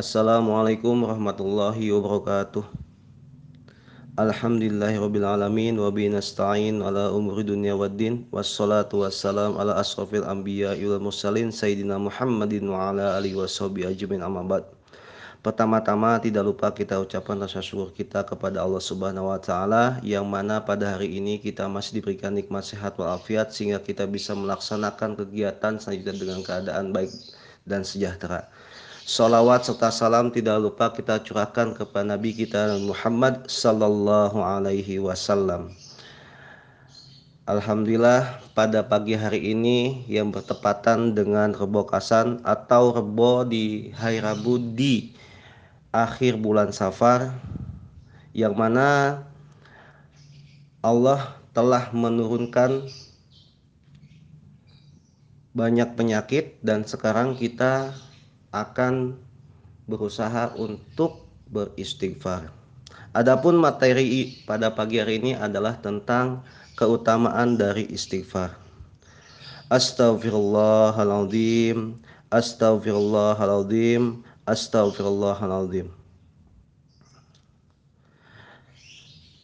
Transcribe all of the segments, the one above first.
Assalamualaikum warahmatullahi wabarakatuh. Alhamdulillahirrabbilalamin Wabi nasta'in ala umri dunia waddin Wassalatu wassalam ala asrafil anbiya wal mursalin Sayyidina Muhammadin wa ala alihi wa sahbihi ajmin amabad Pertama-tama tidak lupa kita ucapkan rasa syukur kita kepada Allah Subhanahu wa taala yang mana pada hari ini kita masih diberikan nikmat sehat walafiat sehingga kita bisa melaksanakan kegiatan selanjutnya dengan keadaan baik dan sejahtera. Salawat serta salam tidak lupa kita curahkan kepada Nabi kita Muhammad sallallahu alaihi wasallam. Alhamdulillah pada pagi hari ini yang bertepatan dengan Rebo Kasan atau Rebo di hari Rabu di akhir bulan Safar yang mana Allah telah menurunkan banyak penyakit dan sekarang kita akan berusaha untuk beristighfar. Adapun materi pada pagi hari ini adalah tentang keutamaan dari istighfar. Astaghfirullahaladzim, astaghfirullahaladzim, Astaghfirullahaladzim.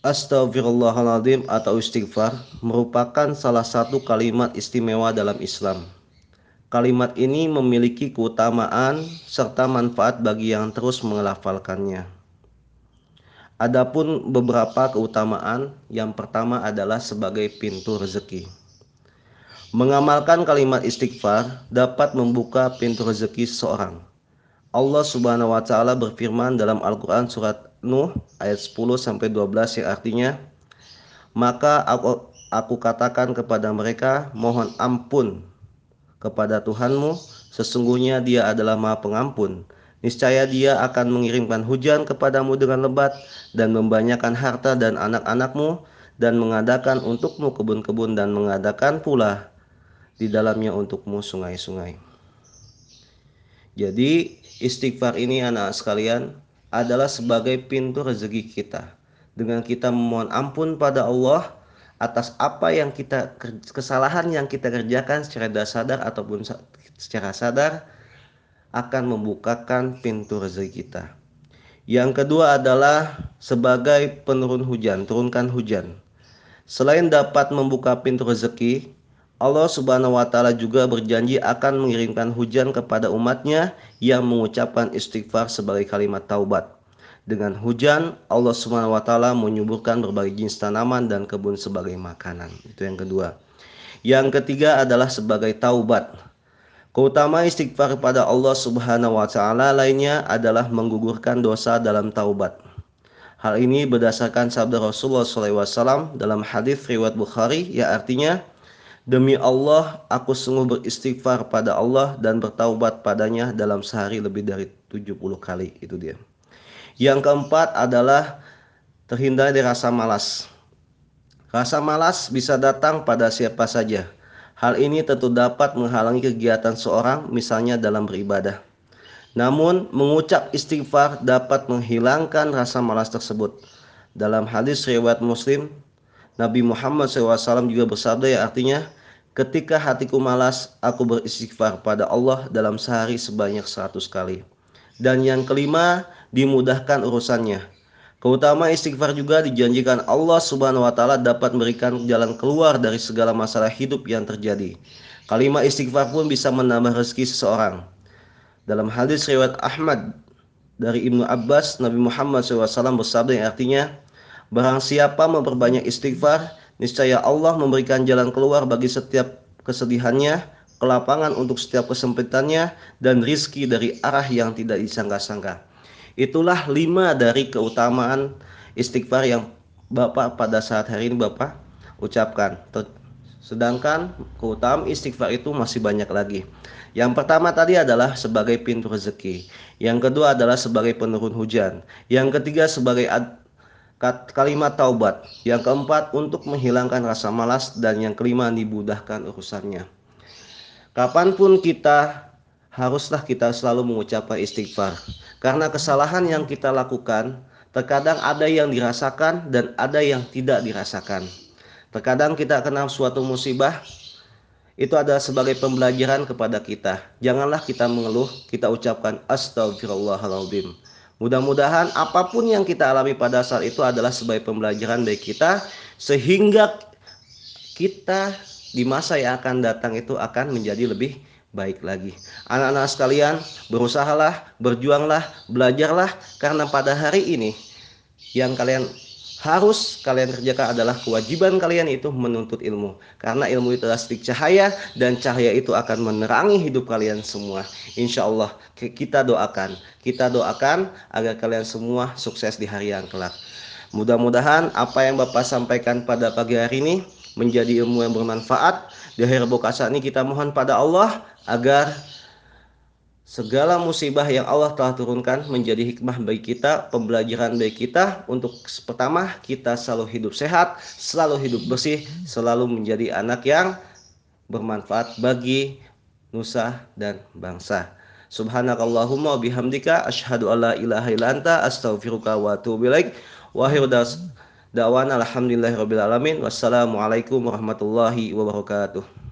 Astaghfirullahaladzim atau istighfar merupakan salah satu kalimat istimewa dalam Islam. Kalimat ini memiliki keutamaan serta manfaat bagi yang terus mengelafalkannya. Adapun beberapa keutamaan, yang pertama adalah sebagai pintu rezeki. Mengamalkan kalimat istighfar dapat membuka pintu rezeki seseorang Allah Subhanahu wa taala berfirman dalam Al-Qur'an surat Nuh ayat 10 sampai 12 yang artinya maka aku, aku katakan kepada mereka mohon ampun kepada Tuhanmu sesungguhnya dia adalah Maha Pengampun niscaya dia akan mengirimkan hujan kepadamu dengan lebat dan membanyakan harta dan anak-anakmu dan mengadakan untukmu kebun-kebun dan mengadakan pula di dalamnya untukmu sungai-sungai. Jadi istighfar ini anak sekalian adalah sebagai pintu rezeki kita. Dengan kita memohon ampun pada Allah atas apa yang kita kesalahan yang kita kerjakan secara tidak sadar ataupun secara sadar akan membukakan pintu rezeki kita. Yang kedua adalah sebagai penurun hujan, turunkan hujan. Selain dapat membuka pintu rezeki, Allah Subhanahu wa taala juga berjanji akan mengirimkan hujan kepada umatnya yang mengucapkan istighfar sebagai kalimat taubat. Dengan hujan, Allah Subhanahu wa taala menyuburkan berbagai jenis tanaman dan kebun sebagai makanan. Itu yang kedua. Yang ketiga adalah sebagai taubat. Keutamaan istighfar kepada Allah Subhanahu wa taala lainnya adalah menggugurkan dosa dalam taubat. Hal ini berdasarkan sabda Rasulullah SAW dalam hadis riwayat Bukhari yang artinya Demi Allah, aku sungguh beristighfar pada Allah dan bertaubat padanya dalam sehari lebih dari 70 kali. Itu dia. Yang keempat adalah terhindar dari rasa malas. Rasa malas bisa datang pada siapa saja. Hal ini tentu dapat menghalangi kegiatan seorang, misalnya dalam beribadah. Namun, mengucap istighfar dapat menghilangkan rasa malas tersebut. Dalam hadis riwayat Muslim, Nabi Muhammad SAW juga bersabda yang artinya, Ketika hatiku malas, aku beristighfar pada Allah dalam sehari sebanyak seratus kali. Dan yang kelima, dimudahkan urusannya. Keutamaan istighfar juga dijanjikan Allah Subhanahu wa taala dapat memberikan jalan keluar dari segala masalah hidup yang terjadi. Kalimat istighfar pun bisa menambah rezeki seseorang. Dalam hadis riwayat Ahmad dari Ibnu Abbas, Nabi Muhammad SAW bersabda yang artinya, Barang siapa memperbanyak istighfar, niscaya Allah memberikan jalan keluar bagi setiap kesedihannya, kelapangan untuk setiap kesempitannya, dan rizki dari arah yang tidak disangka-sangka. Itulah lima dari keutamaan istighfar yang Bapak pada saat hari ini Bapak ucapkan. Sedangkan keutamaan istighfar itu masih banyak lagi. Yang pertama tadi adalah sebagai pintu rezeki. Yang kedua adalah sebagai penurun hujan. Yang ketiga sebagai kalimat taubat. Yang keempat untuk menghilangkan rasa malas dan yang kelima dimudahkan urusannya. Kapan pun kita haruslah kita selalu mengucapkan istighfar. Karena kesalahan yang kita lakukan terkadang ada yang dirasakan dan ada yang tidak dirasakan. Terkadang kita kena suatu musibah itu adalah sebagai pembelajaran kepada kita. Janganlah kita mengeluh, kita ucapkan astagfirullahaladzim. Mudah-mudahan apa pun yang kita alami pada saat itu adalah sebagai pembelajaran bagi kita sehingga kita di masa yang akan datang itu akan menjadi lebih baik lagi. Anak-anak sekalian, berusahalah, berjuanglah, belajarlah. Karena pada hari ini yang kalian harus kalian kerjakan adalah kewajiban kalian itu menuntut ilmu. Karena ilmu itu adalah sedikit cahaya dan cahaya itu akan menerangi hidup kalian semua. Insya Allah kita doakan. Kita doakan agar kalian semua sukses di hari yang kelak. Mudah-mudahan apa yang Bapak sampaikan pada pagi hari ini menjadi ilmu yang bermanfaat di akhir bokasa ini kita mohon pada Allah agar segala musibah yang Allah telah turunkan menjadi hikmah bagi kita, pembelajaran bagi kita untuk pertama kita selalu hidup sehat, selalu hidup bersih, selalu menjadi anak yang bermanfaat bagi nusa dan bangsa. Subhanakallahumma bihamdika asyhadu alla ilaha illa anta astaghfiruka wa atubu ilaik. Wa da'wana alhamdulillahirabbil alamin. Wassalamualaikum warahmatullahi wabarakatuh.